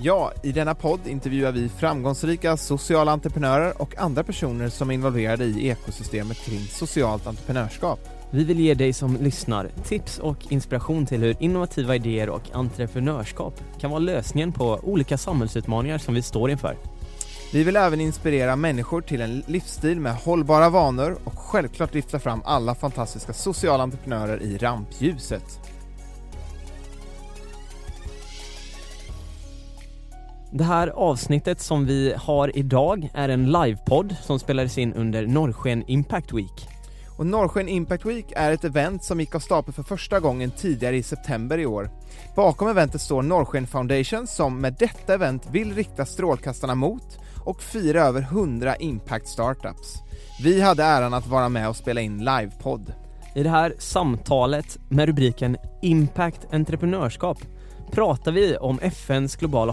Ja, i denna podd intervjuar vi framgångsrika sociala entreprenörer och andra personer som är involverade i ekosystemet kring socialt entreprenörskap. Vi vill ge dig som lyssnar tips och inspiration till hur innovativa idéer och entreprenörskap kan vara lösningen på olika samhällsutmaningar som vi står inför. Vi vill även inspirera människor till en livsstil med hållbara vanor och självklart lyfta fram alla fantastiska sociala entreprenörer i rampljuset. Det här avsnittet som vi har idag är en livepodd som spelades in under Norrsken Impact Week. Och Norrsken Impact Week är ett event som gick av stapeln för första gången tidigare i september i år. Bakom eventet står Norrsken Foundation som med detta event vill rikta strålkastarna mot och fira över 100 impact startups. Vi hade äran att vara med och spela in livepodd. I det här samtalet med rubriken Impact entreprenörskap pratar vi om FNs globala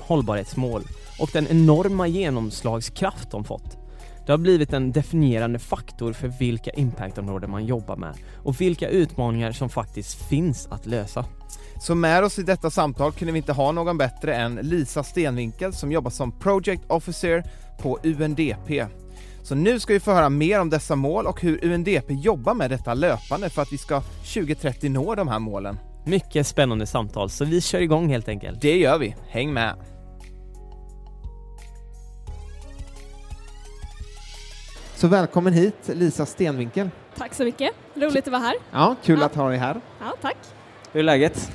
hållbarhetsmål och den enorma genomslagskraft de fått. Det har blivit en definierande faktor för vilka impactområden man jobbar med och vilka utmaningar som faktiskt finns att lösa. Så med oss i detta samtal kunde vi inte ha någon bättre än Lisa Stenvinkel som jobbar som Project Officer på UNDP. Så nu ska vi få höra mer om dessa mål och hur UNDP jobbar med detta löpande för att vi ska 2030 nå de här målen. Mycket spännande samtal, så vi kör igång helt enkelt. Det gör vi, häng med! Så välkommen hit Lisa Stenvinkel. Tack så mycket, roligt att vara här. Ja, kul Ja. att ha dig här. Ja, tack. Hur är läget?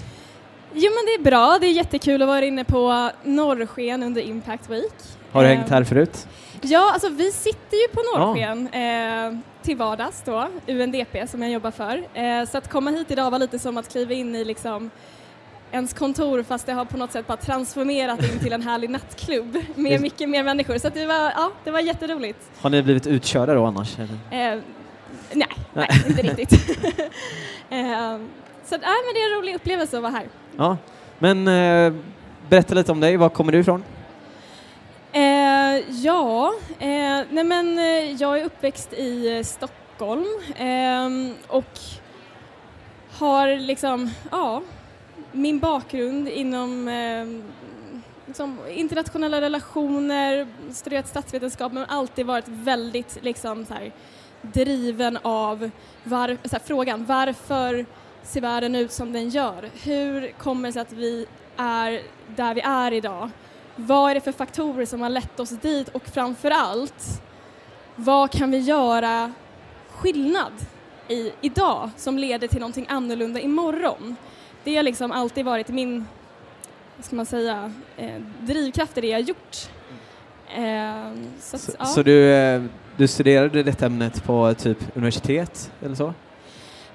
Jo men det är bra, det är jättekul att vara inne på Norrsken under Impact Week. Har du Eh, hängt här förut? Ja, alltså vi sitter ju på Norrsken eh, till vardags då, UNDP som jag jobbar för. Eh, så att komma hit idag var lite som att kliva in i liksom ens kontor fast det har på något sätt bara transformerat in till en härlig nattklubb med mycket mer människor. Så det var, ja, det var jätteroligt. Har ni blivit utkörda då annars? Eh, nej, nej, inte riktigt. eh, så att, nej, men det är en rolig upplevelse att vara här. Ja, men eh, berätta lite om dig, var kommer du ifrån? Ja, eh, nej men eh, jag är uppväxt i eh, Stockholm ehm, och har liksom, ja, min bakgrund inom ehm, liksom internationella relationer, studerat statsvetenskap men alltid varit väldigt liksom så här, driven av var, så här, frågan varför ser världen ut som den gör? Hur kommer det sig att vi är där vi är idag? Vad är det för faktorer som har lett oss dit och framför allt, vad kan vi göra skillnad i idag som leder till någonting annorlunda imorgon? Det har liksom alltid varit min, ska man säga, eh, drivkraft i det jag gjort. Eh, så att, Så, ja. så du, eh, du studerade detta ämnet på typ universitet eller så?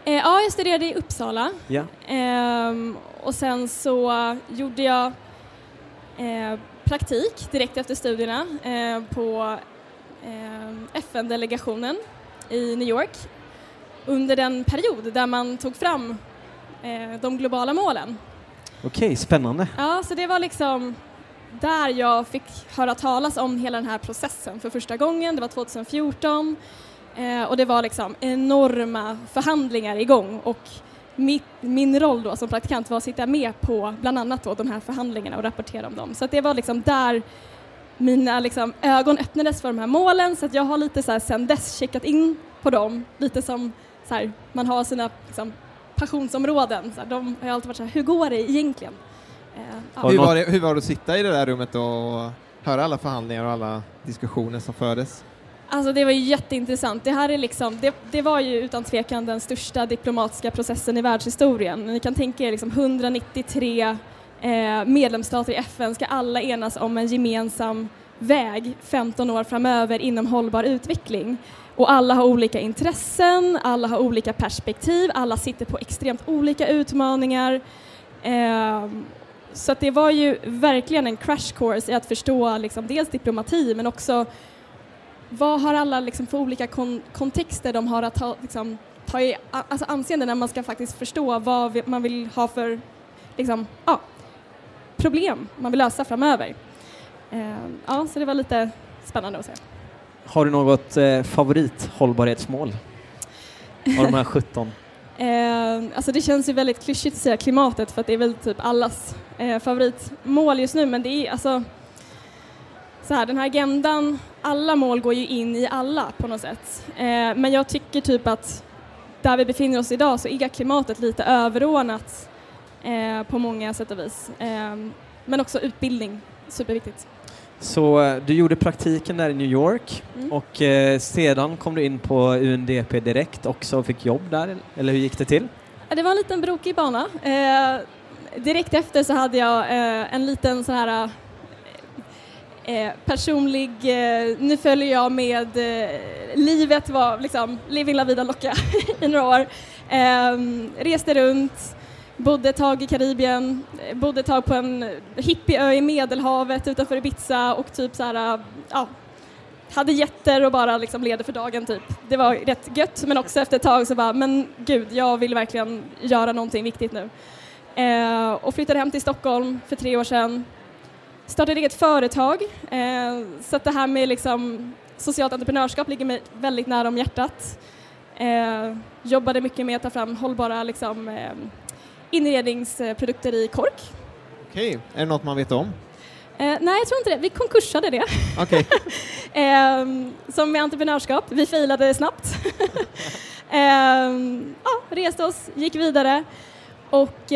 Eh, ja, jag studerade i Uppsala Ja. Ehm, och sen så gjorde jag eh, praktik direkt efter studierna eh, på eh, FN-delegationen i New York under den period där man tog fram eh, de globala målen. Okej, spännande. Ja, så det var liksom där jag fick höra talas om hela den här processen för första gången. Det var 2014 eh, och det var liksom enorma förhandlingar igång och mitt, min roll då som praktikant var att sitta med på bland annat då de här förhandlingarna och rapportera om dem. Så att det var liksom där mina liksom ögon öppnades för de här målen så att jag har lite så här sen dess checkat in på dem, lite som så här, man har sina liksom, passionsområden. Så här, de har alltid varit så här, hur går det egentligen? Eh, ja. Hur var, det, hur var det att sitta i det där rummet och höra alla förhandlingar och alla diskussioner som fördes? Alltså det var ju jätteintressant. Det här är liksom, det, det var ju utan tvekan den största diplomatiska processen i världshistorien. Ni kan tänka er liksom 193 eh, medlemsstater i FN ska alla enas om en gemensam väg 15 år framöver inom hållbar utveckling. Och alla har olika intressen, alla har olika perspektiv, alla sitter på extremt olika utmaningar. Eh, så att det var ju verkligen en crash course i att förstå liksom, dels diplomati men också vad har alla liksom, för olika kon kontexter de har att ta, liksom, ta i alltså, anseende när man ska faktiskt förstå vad man vill ha för liksom, ja, problem man vill lösa framöver. Eh, ja, så det var lite spännande att se. Har du något eh, favorithållbarhetsmål av de här 17? Eh, alltså det känns ju väldigt klyschigt att säga klimatet för att det är väl typ allas eh, favoritmål just nu men det är alltså så här, den här agendan, alla mål går ju in i alla på något sätt. Eh, men jag tycker typ att där vi befinner oss idag så är klimatet lite överordnat eh, på många sätt och vis. Eh, men också utbildning, superviktigt. Så eh, du gjorde praktiken där i New York mm. och eh, sedan kom du in på UNDP direkt också och fick jobb där, eller hur gick det till? Det var en liten brokig bana. Eh, direkt efter så hade jag eh, en liten så här eh, personlig, eh, nu följer jag med, eh, livet var liksom living la vida locka i några år. Ehm, reste runt, bodde ett tag i Karibien, eh, bodde ett tag på en hippieö i Medelhavet utanför Ibiza och typ så här, eh, ja, hade jätter och bara liksom leder för dagen typ. Det var rätt gött men också efter ett tag så bara, men gud, jag vill verkligen göra någonting viktigt nu. Eh, och flyttade hem till Stockholm för tre år sedan. Startade eget företag, eh, så det här med liksom socialt entreprenörskap ligger mig väldigt nära om hjärtat. Eh, jobbade mycket med att ta fram hållbara liksom, eh, inredningsprodukter i kork. Okej, är det något man vet om? Eh, nej, jag tror inte det. Vi konkursade det. Okay. eh, som med entreprenörskap. Vi failade snabbt. eh, ja, reste oss, gick vidare och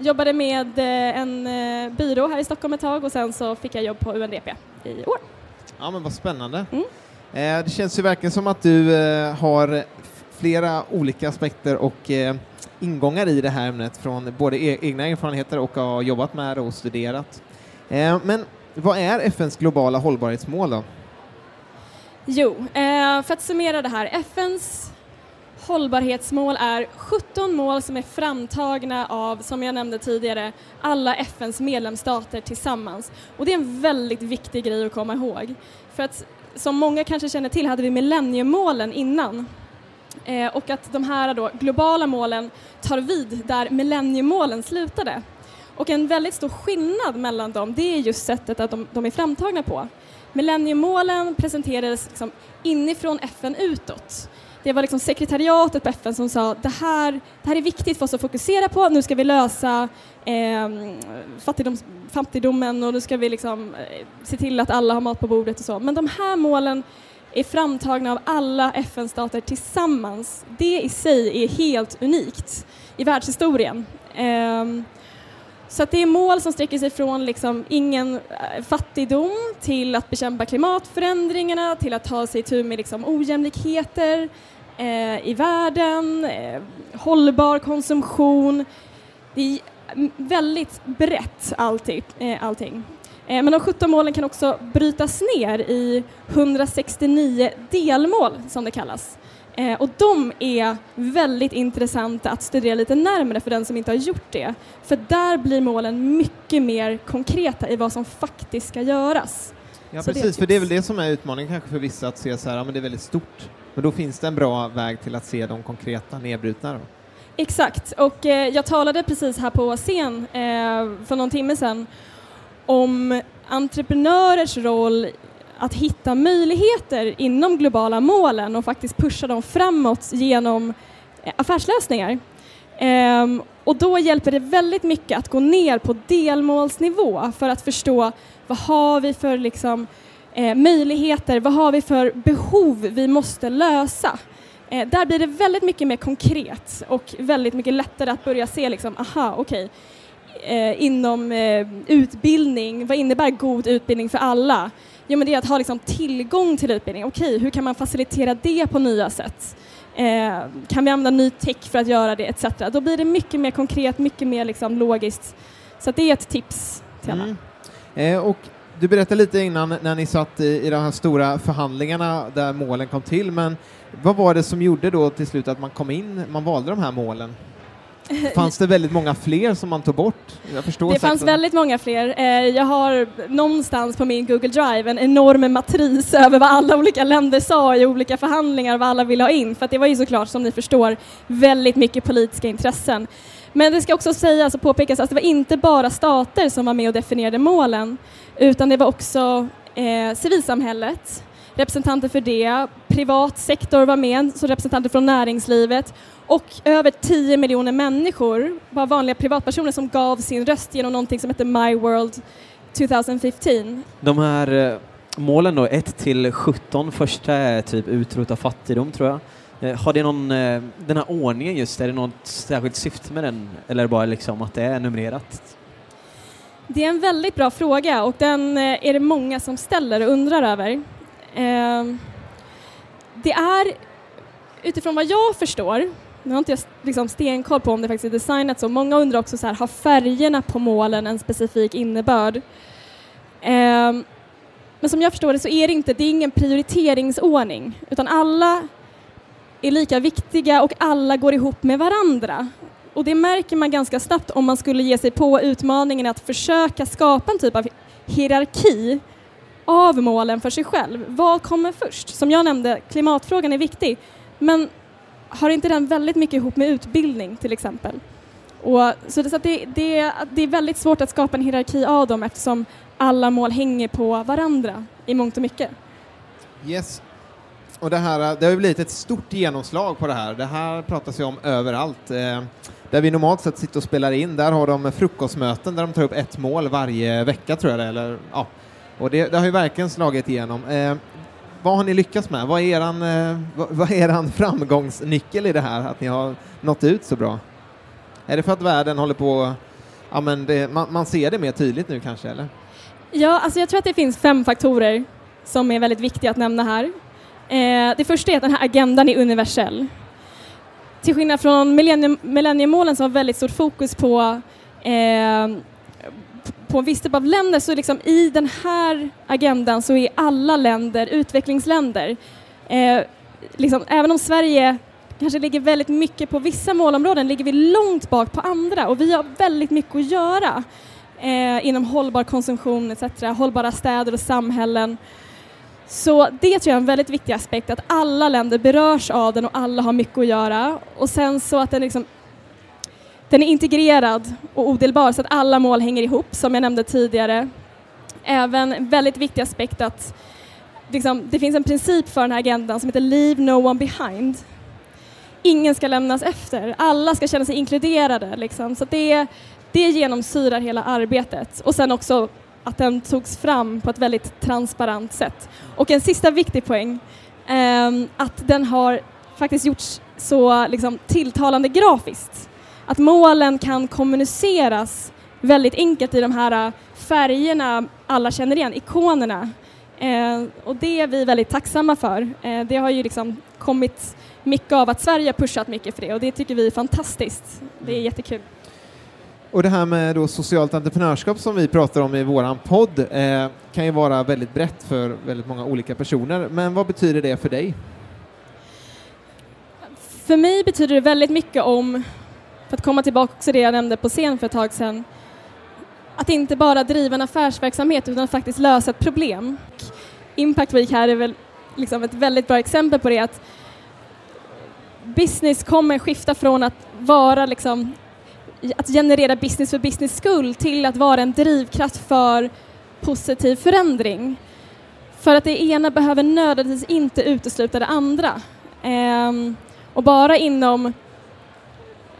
jobbade med eh, en eh, byrå här i Stockholm ett tag och sen så fick jag jobb på UNDP i år. Ja, men vad spännande. Mm. Eh, det känns ju verkligen som att du har flera olika aspekter och ingångar i det här ämnet från både e-, egna erfarenheter och har jobbat med och studerat. Men vad är FNs globala hållbarhetsmål då? Jo, för att summera det här. FNs hållbarhetsmål är 17 mål som är framtagna av, som jag nämnde tidigare, alla FNs medlemsstater tillsammans. Och det är en väldigt viktig grej att komma ihåg. För att som många kanske känner till hade vi millenniemålen innan Eh, och att de här då, globala målen tar vid där millenniemålen slutade. Och en väldigt stor skillnad mellan dem det är just sättet att de, de är framtagna på. Millenniemålen presenterades liksom inifrån FN utåt. Det var liksom sekretariatet på FN som sa det här, det här är viktigt för oss att fokusera på, nu ska vi lösa eh, fattigdom, fattigdomen och nu ska vi liksom, eh, se till att alla har mat på bordet och så. Men de här målen är framtagna av alla FN-stater tillsammans. Det i sig är helt unikt i världshistorien. Eh, så att det är mål som sträcker sig från liksom ingen eh, fattigdom till att bekämpa klimatförändringarna, till att ta sig tur med liksom ojämlikheter eh, i världen, eh, hållbar konsumtion. Det är väldigt brett allting. Eh, allting. Eh, men de 17 målen kan också brytas ner i 169 delmål som det kallas. Eh, och de är väldigt intressanta att studera lite närmare för den som inte har gjort det. För där blir målen mycket mer konkreta i vad som faktiskt ska göras. Ja, Så precis, det för det är väl det som är utmaningen kanske för vissa att se så här, ja men det är väldigt stort. Men då finns det en bra väg till att se de konkreta nedbrutna då. Exakt, och eh, jag talade precis här på scen eh, för någon timme sedan om entreprenörers roll att hitta möjligheter inom globala målen och faktiskt pusha dem framåt genom eh, affärslösningar. Ehm, och då hjälper det väldigt mycket att gå ner på delmålsnivå för att förstå vad har vi för liksom, eh, möjligheter, vad har vi för behov vi måste lösa. Eh, där blir det väldigt mycket mer konkret och väldigt mycket lättare att börja se liksom, aha, okej, okay, eh, inom eh, utbildning, vad innebär god utbildning för alla? Jo men det är att ha liksom, tillgång till utbildning. Okej, hur kan man facilitera det på nya sätt? Eh, kan vi använda ny tech för att göra det etc. Då blir det mycket mer konkret, mycket mer liksom, logiskt. Så det är ett tips till alla. Mm. Eh, och du berättade lite innan när ni satt i, i de här stora förhandlingarna där målen kom till, men vad var det som gjorde då till slut att man kom in, man valde de här målen? Fanns det väldigt många fler som man tog bort? Jag förstår Det fanns väldigt många fler. Eh, Jag har någonstans på min Google Drive en enorm matris över vad alla olika länder sa i olika förhandlingar, vad alla ville ha in. För att det var ju såklart, som ni förstår, väldigt mycket politiska intressen. Men det ska också sägas och påpekas att det var inte bara stater som var med och definierade målen, utan det var också eh, civilsamhället, representanter för det, privat sektor var med, så representanter från näringslivet och över 10 miljoner människor var vanliga privatpersoner som gav sin röst genom någonting som heter My World 2015. De här eh, målen då, 1 till 17, första är typ utrota fattigdom tror jag. Eh, Har det någon, eh, den här ordningen just, är det något särskilt syfte med den? Eller bara liksom att det är numrerat? Det är en väldigt bra fråga och den är det många som ställer och undrar över. Det är utifrån vad jag förstår, nu har inte jag liksom stenkoll på om det faktiskt är designat så, många undrar också så här, har färgerna på målen en specifik innebörd? Ehm, Men som jag förstår det så är det inte, det är ingen prioriteringsordning utan alla är lika viktiga och alla går ihop med varandra. Och det märker man ganska snabbt om man skulle ge sig på utmaningen att försöka skapa en typ av hierarki av målen för sig själv. Vad kommer först? Som jag nämnde, klimatfrågan är viktig, men har inte den väldigt mycket ihop med utbildning till exempel? Och, så det, så att det, det, det är väldigt svårt att skapa en hierarki av dem eftersom alla mål hänger på varandra i mångt och mycket. Yes. Och det, här, det har blivit ett stort genomslag på det här. Det här pratas ju om överallt. Eh, där vi normalt sett sitter och spelar in, där har de frukostmöten där de tar upp ett mål varje vecka tror jag det är, eller ja. Och det, det har ju verkligen slagit igenom. Eh, vad har ni lyckats med? Vad är eran, eh, vad, vad är eran framgångsnyckel i det här, att ni har nått ut så bra? Är det för att världen håller på, ja men det, man, man ser det mer tydligt nu kanske, eller? Ja, alltså jag tror att det finns fem faktorer som är väldigt viktiga att nämna här. Eh, det första är att den här agendan är universell. Till skillnad från millennium, millenniemålen som har väldigt stort fokus på, eh, på en viss typ av länder så liksom i den här agendan så är alla länder utvecklingsländer. Eh, liksom, även om Sverige kanske ligger väldigt mycket på vissa målområden ligger vi långt bak på andra och vi har väldigt mycket att göra eh, inom hållbar konsumtion etc. Hållbara städer och samhällen. Så det tror jag är en väldigt viktig aspekt, att alla länder berörs av den och alla har mycket att göra. Och sen så att den, liksom, den är integrerad och odelbar så att alla mål hänger ihop, som jag nämnde tidigare. Även en väldigt viktig aspekt att liksom, det finns en princip för den här agendan som heter Leave no one behind. Ingen ska lämnas efter, alla ska känna sig inkluderade. Liksom. Så att det, det genomsyrar hela arbetet. Och sen också att den togs fram på ett väldigt transparent sätt. Och en sista viktig poäng, eh, att den har faktiskt gjorts så liksom, tilltalande grafiskt. Att målen kan kommuniceras väldigt enkelt i de här äh, färgerna alla känner igen, ikonerna. Eh, och det är vi väldigt tacksamma för. Eh, det har ju liksom kommit mycket av att Sverige har pushat mycket för det och det tycker vi är fantastiskt. Det är jättekul. Och det här med då socialt entreprenörskap som vi pratar om i våran podd eh, kan ju vara väldigt brett för väldigt många olika personer. Men vad betyder det för dig? För mig betyder det väldigt mycket om, för att komma tillbaka till det jag nämnde på scen för ett tag sedan, att inte bara driva en affärsverksamhet utan att faktiskt lösa ett problem. Impact Week här är väl liksom ett väldigt bra exempel på det att business kommer skifta från att vara liksom att generera business för business skull till att vara en drivkraft för positiv förändring. För att det ena behöver nödvändigtvis inte utesluta det andra. Ehm, och bara inom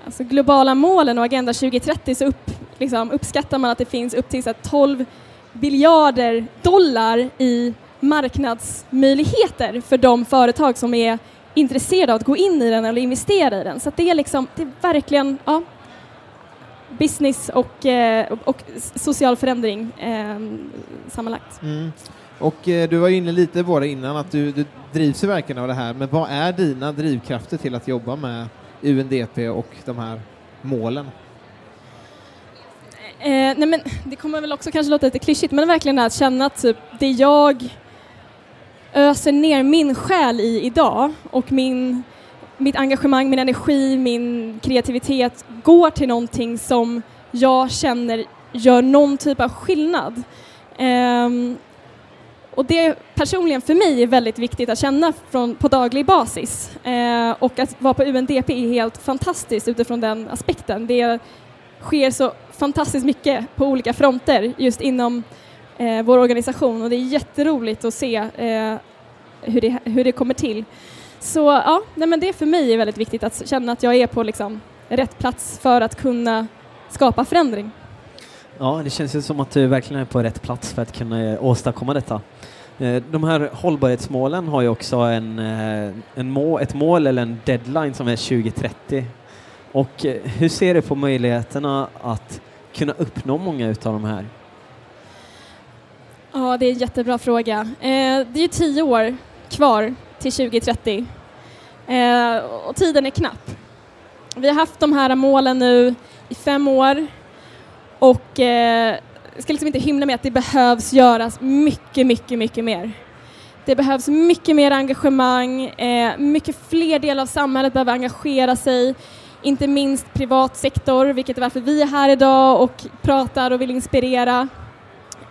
alltså, globala målen och Agenda 2030 så upp, liksom, uppskattar man att det finns upp till så här, 12 biljarder dollar i marknadsmöjligheter för de företag som är intresserade av att gå in i den eller investera i den. Så att det är liksom, det är verkligen, ja, business och, eh, och social förändring eh, sammanlagt. Mm. Och eh, du var inne lite på det innan, att du, du drivs ju verkligen av det här, men vad är dina drivkrafter till att jobba med UNDP och de här målen? Eh, nej men det kommer väl också kanske låta lite klyschigt men verkligen det här att känna att typ, det jag öser ner min själ i idag och min mitt engagemang, min energi, min kreativitet går till någonting som jag känner gör någon typ av skillnad. Um, och det personligen för mig är väldigt viktigt att känna från, på daglig basis. Eh, och att vara på UNDP är helt fantastiskt utifrån den aspekten. Det sker så fantastiskt mycket på olika fronter just inom eh, vår organisation och det är jätteroligt att se eh, hur, det, hur det kommer till. Så ja, nej men det för mig är väldigt viktigt att känna att jag är på liksom rätt plats för att kunna skapa förändring. Ja, det känns ju som att du verkligen är på rätt plats för att kunna eh, åstadkomma detta. Eh, de här hållbarhetsmålen har ju också en, eh, en mål, ett mål eller en deadline som är 2030. Och eh, hur ser du på möjligheterna att kunna uppnå många utav de här? Ja, det är en jättebra fråga. Det är ju tio år kvar till 2030 och tiden är knapp. Vi har haft de här målen nu i fem år och ska liksom inte hymla med att det behövs göras mycket, mycket, mycket mer. Det behövs mycket mer engagemang, eh, mycket fler delar av samhället behöver engagera sig, inte minst privat sektor, vilket är varför vi är här idag och pratar och vill inspirera.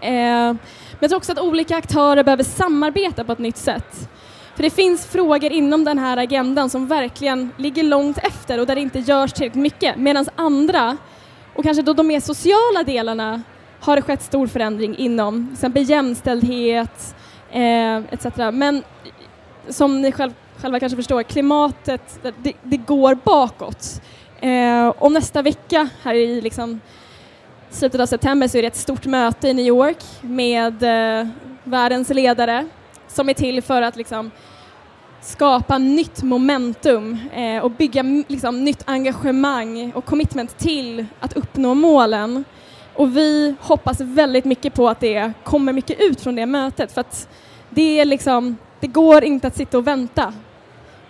Eh, men jag tror också att olika aktörer behöver samarbeta på ett nytt sätt. För det finns frågor inom den här agendan som verkligen ligger långt efter och där det inte görs tillräckligt mycket, medan andra och kanske då de mer sociala delarna har det skett stor förändring inom till exempel jämställdhet eh, etc. Men som ni själv, själva kanske förstår, klimatet, det, det går bakåt. Eh, och nästa vecka, här i liksom slutet av september, så är det ett stort möte i New York med eh, världens ledare som är till för att liksom, skapa nytt momentum eh, och bygga liksom, nytt engagemang och commitment till att uppnå målen. Och vi hoppas väldigt mycket på att det kommer mycket ut från det mötet för att det är liksom, det går inte att sitta och vänta.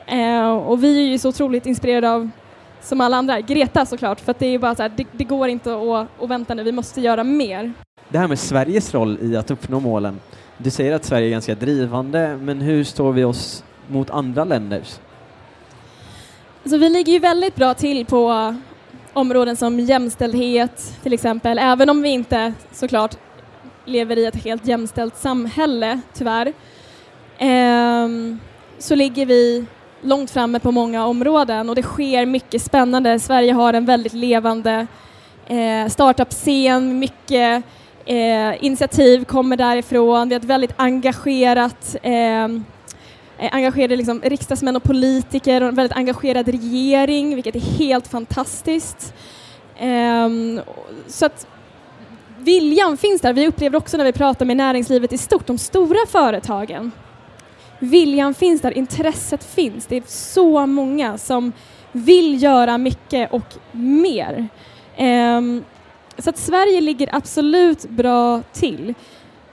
Eh, och vi är ju så otroligt inspirerade av, som alla andra, Greta såklart, för att det är bara så här, det, det, går inte att, att vänta nu, vi måste göra mer. Det här med Sveriges roll i att uppnå målen, du säger att Sverige är ganska drivande, men hur står vi oss mot andra länder? Alltså, vi ligger ju väldigt bra till på områden som jämställdhet till exempel, även om vi inte såklart lever i ett helt jämställt samhälle, tyvärr, ehm, så ligger vi långt framme på många områden. Och det sker mycket spännande. Sverige har en väldigt levande eh, startup-scen, mycket eh, initiativ kommer därifrån, vi har ett väldigt engagerat Eh, Eh, engagerade liksom riksdagsmän och politiker och en väldigt engagerad regering, vilket är helt fantastiskt. Um, så att viljan finns där. Vi upplever också när vi pratar med näringslivet i stort, de stora företagen. Viljan finns där, intresset finns. Det är så många som vill göra mycket och mer. Um, så att Sverige ligger absolut bra till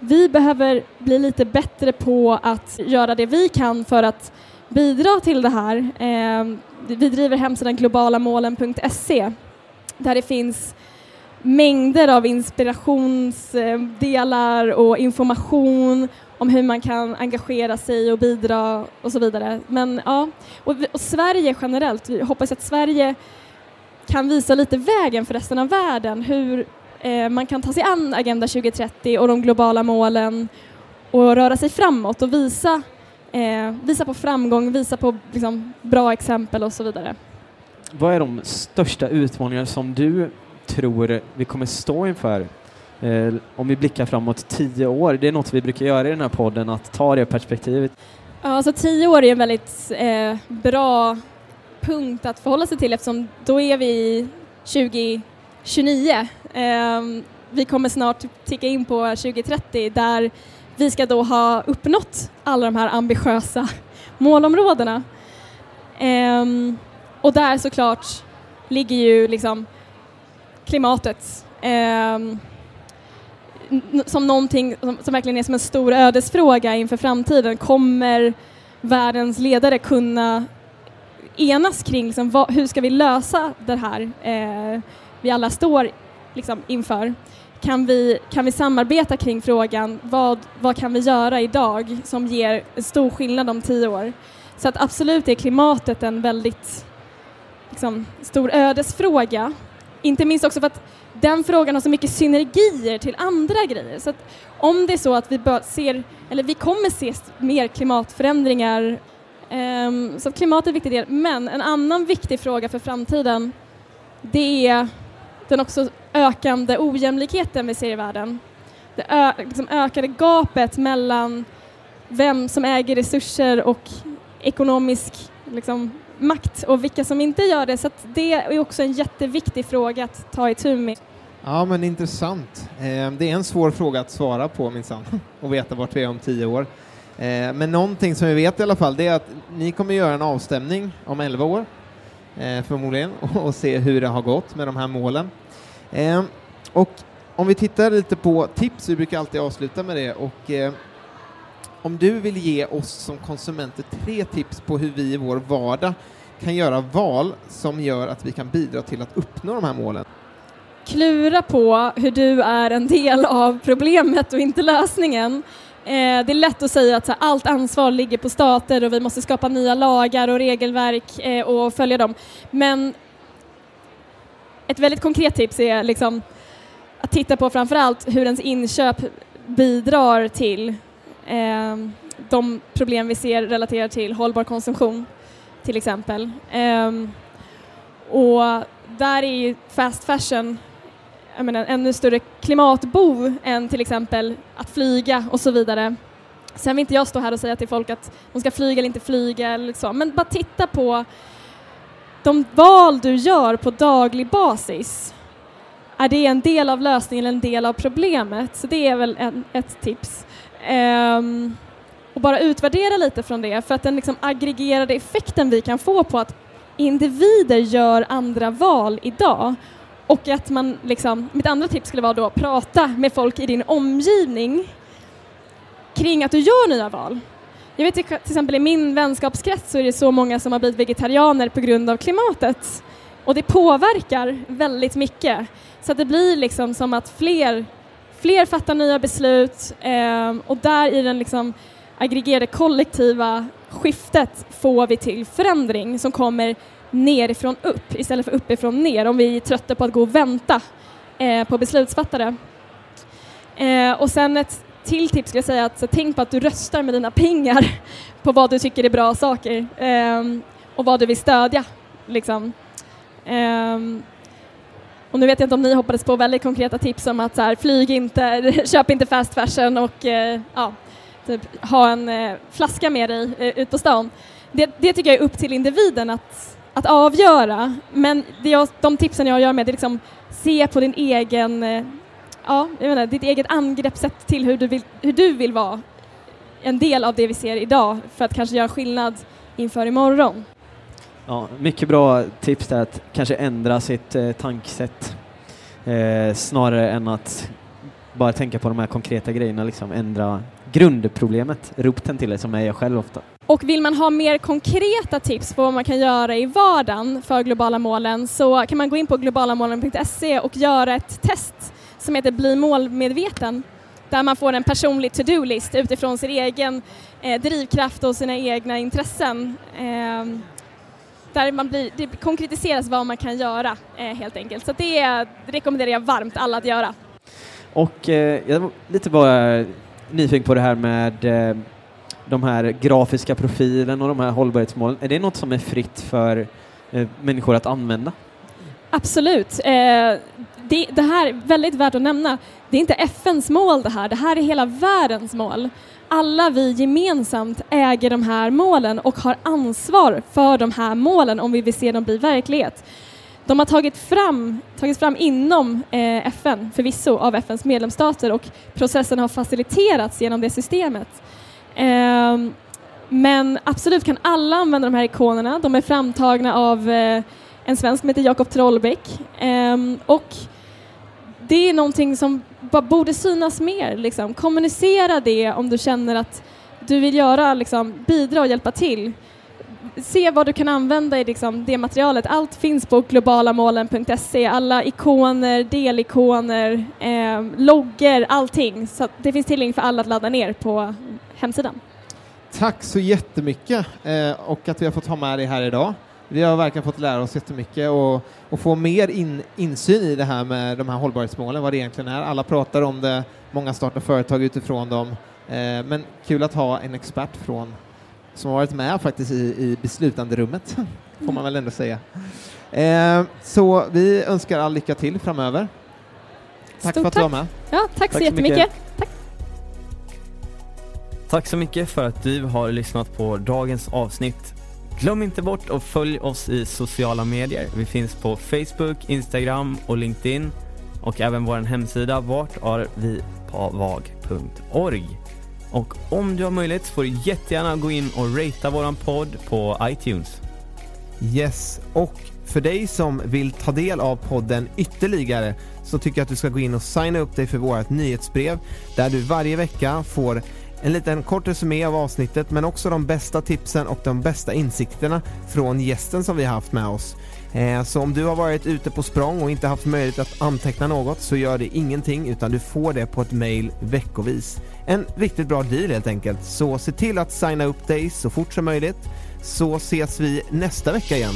vi behöver bli lite bättre på att göra det vi kan för att bidra till det här. Ehm, vi driver hemsidan globalamålen.se där det finns mängder av inspirationsdelar och information om hur man kan engagera sig och bidra och så vidare. Men ja, och, och Sverige generellt, vi hoppas att Sverige kan visa lite vägen för resten av världen, hur Eh, man kan ta sig an Agenda 2030 och de globala målen och röra sig framåt och visa, eh, visa på framgång, visa på liksom, bra exempel och så vidare. Vad är de största utmaningar som du tror vi kommer stå inför eh, om vi blickar framåt tio år? Det är något vi brukar göra i den här podden, att ta det perspektivet. Ja, alltså tio år är en väldigt eh, bra punkt att förhålla sig till eftersom då är vi 20 29. Ehm, vi kommer snart ticka in på 2030 där vi ska då ha uppnått alla de här ambitiösa målområdena. Ehm, och där såklart ligger ju liksom klimatet ehm, som någonting som verkligen är som en stor ödesfråga inför framtiden. Kommer världens ledare kunna enas kring liksom, vad, hur ska vi lösa det här? Eh, vi alla står liksom, inför. Kan vi, kan vi samarbeta kring frågan vad, vad kan vi göra idag som ger stor skillnad om tio år? Så att absolut är klimatet en väldigt liksom, stor ödesfråga. Inte minst också för att den frågan har så mycket synergier till andra grejer. Så att om det är så att vi ser, eller vi kommer se mer klimatförändringar um, så att klimatet är en viktig del. Men en annan viktig fråga för framtiden det är den också ökande ojämlikheten vi ser i världen. Det ö, liksom ökade gapet mellan vem som äger resurser och ekonomisk liksom, makt och vilka som inte gör det. Så det är också en jätteviktig fråga att ta itu med. Ja, men intressant. Ehm, det är en svår fråga att svara på minsann och veta vart vi är om tio år. Ehm, men någonting som vi vet i alla fall det är att ni kommer göra en avstämning om elva år eh, förmodligen och se hur det har gått med de här målen. Eh, och om vi tittar lite på tips, vi brukar alltid avsluta med det och eh, om du vill ge oss som konsumenter tre tips på hur vi i vår vardag kan göra val som gör att vi kan bidra till att uppnå de här målen. Klura på hur du är en del av problemet och inte lösningen. Eh, det är lätt att säga att allt ansvar ligger på stater och vi måste skapa nya lagar och regelverk eh, och följa dem. Men ett väldigt konkret tips är liksom att titta på framförallt hur ens inköp bidrar till eh, de problem vi ser relaterat till hållbar konsumtion till exempel. Och där är ju fast fashion menar, en ännu större klimatbov än till exempel att flyga och så vidare. Sen vill inte jag stå här och säga till folk att de ska flyga eller inte flyga eller men bara titta på de val du gör på daglig basis. Är det en del av lösningen eller en del av problemet? Så det är väl en, ett tips. Um, och bara utvärdera lite från det för att den liksom aggregerade effekten vi kan få på att individer gör andra val idag och att man liksom, mitt andra tips skulle vara då prata med folk i din omgivning kring att du gör nya val. Jag vet till exempel i min vänskapskrets så är det så många som har blivit vegetarianer på grund av klimatet och det påverkar väldigt mycket. Så att det blir liksom som att fler fler fattar nya beslut eh, och där i den liksom aggregerade kollektiva skiftet får vi till förändring som kommer nerifrån upp istället för uppifrån ner om vi är trötta på att gå och vänta eh, på beslutsfattare. Eh, och sen ett till tips skulle jag säga att så tänk på att du röstar med dina pengar på vad du tycker är bra saker eh, och vad du vill stödja. Liksom. Ehm, och nu vet jag inte om ni hoppades på väldigt konkreta tips om att så här, flyg inte, köp inte fast fashion och eh, ja, typ, ha en eh, flaska med dig eh, ut på stan. Det, det, tycker jag är upp till individen att, att avgöra. Men det jag, de tipsen jag gör med är liksom se på din egen, eh, ja, jag menar, ditt eget angreppssätt till hur du, vill, hur du vill vara en del av det vi ser idag för att kanske göra skillnad inför imorgon. Ja, mycket bra tips där att kanske ändra sitt eh, tankesätt eh, snarare än att bara tänka på de här konkreta grejerna, liksom ändra grundproblemet, roten till det som är jag själv ofta. Och vill man ha mer konkreta tips på vad man kan göra i vardagen för globala målen så kan man gå in på globalamålen.se och göra ett test som heter Bli målmedveten där man får en personlig to-do-list utifrån sin egen eh, drivkraft och sina egna intressen. Eh, där man blir, det konkretiseras vad man kan göra eh, helt enkelt. Så det rekommenderar jag varmt alla att göra. Och eh, jag lite bara nyfiken på det här med eh, de här grafiska profilen och de här hållbarhetsmålen. Är det något som är fritt för eh, människor att använda? Absolut. Eh, det, det, här är väldigt värt att nämna. Det är inte FNs mål det här, det här är hela världens mål alla vi gemensamt äger de här målen och har ansvar för de här målen om vi vill se dem bli verklighet. De har tagit fram, tagits fram inom eh, FN, förvisso, av FNs medlemsstater och processen har faciliterats genom det systemet. Eh, men absolut kan alla använda de här ikonerna. De är framtagna av eh, en svensk som heter Jakob Trollbäck ehm, och det är någonting som borde synas mer. Liksom. Kommunicera det om du känner att du vill göra, liksom, bidra och hjälpa till. Se vad du kan använda i liksom, det materialet. Allt finns på globalamålen.se, alla ikoner, delikoner, eh, loggor, allting. Så det finns tillgängligt för alla att ladda ner på hemsidan. tack så jättemycket eh, och att vi har fått ha med dig här idag. Vi har verkligen fått lära oss jättemycket och, och få mer in, insyn i det här med de här hållbarhetsmålen, vad det egentligen är. Alla pratar om det, många startar företag utifrån dem, eh, men kul att ha en expert från som har varit med faktiskt i, i beslutanderummet, får man väl ändå säga. Eh, så vi önskar all lycka till framöver. Tack Stort för att du var med. Ja, tack, så så jättemycket. mycket. Tack så mycket för att du har lyssnat på dagens avsnitt. Glöm inte bort att följ oss i sociala medier. Vi finns på Facebook, Instagram och LinkedIn och även vår hemsida vartarvipavag.org. Och om du har möjlighet får du jättegärna gå in och ratea våran podd på iTunes. Yes, och för dig som vill ta del av podden ytterligare så tycker jag att du ska gå in och signa upp dig för vårt nyhetsbrev där du varje vecka får en liten kort resumé av avsnittet men också de bästa tipsen och de bästa insikterna från gästen som vi har haft med oss. Eh, så om du har varit ute på språng och inte haft möjlighet att anteckna något så gör det ingenting utan du får det på ett mail veckovis. En riktigt bra deal helt enkelt. Så se till att signa upp dig så fort som möjligt så ses vi nästa vecka igen.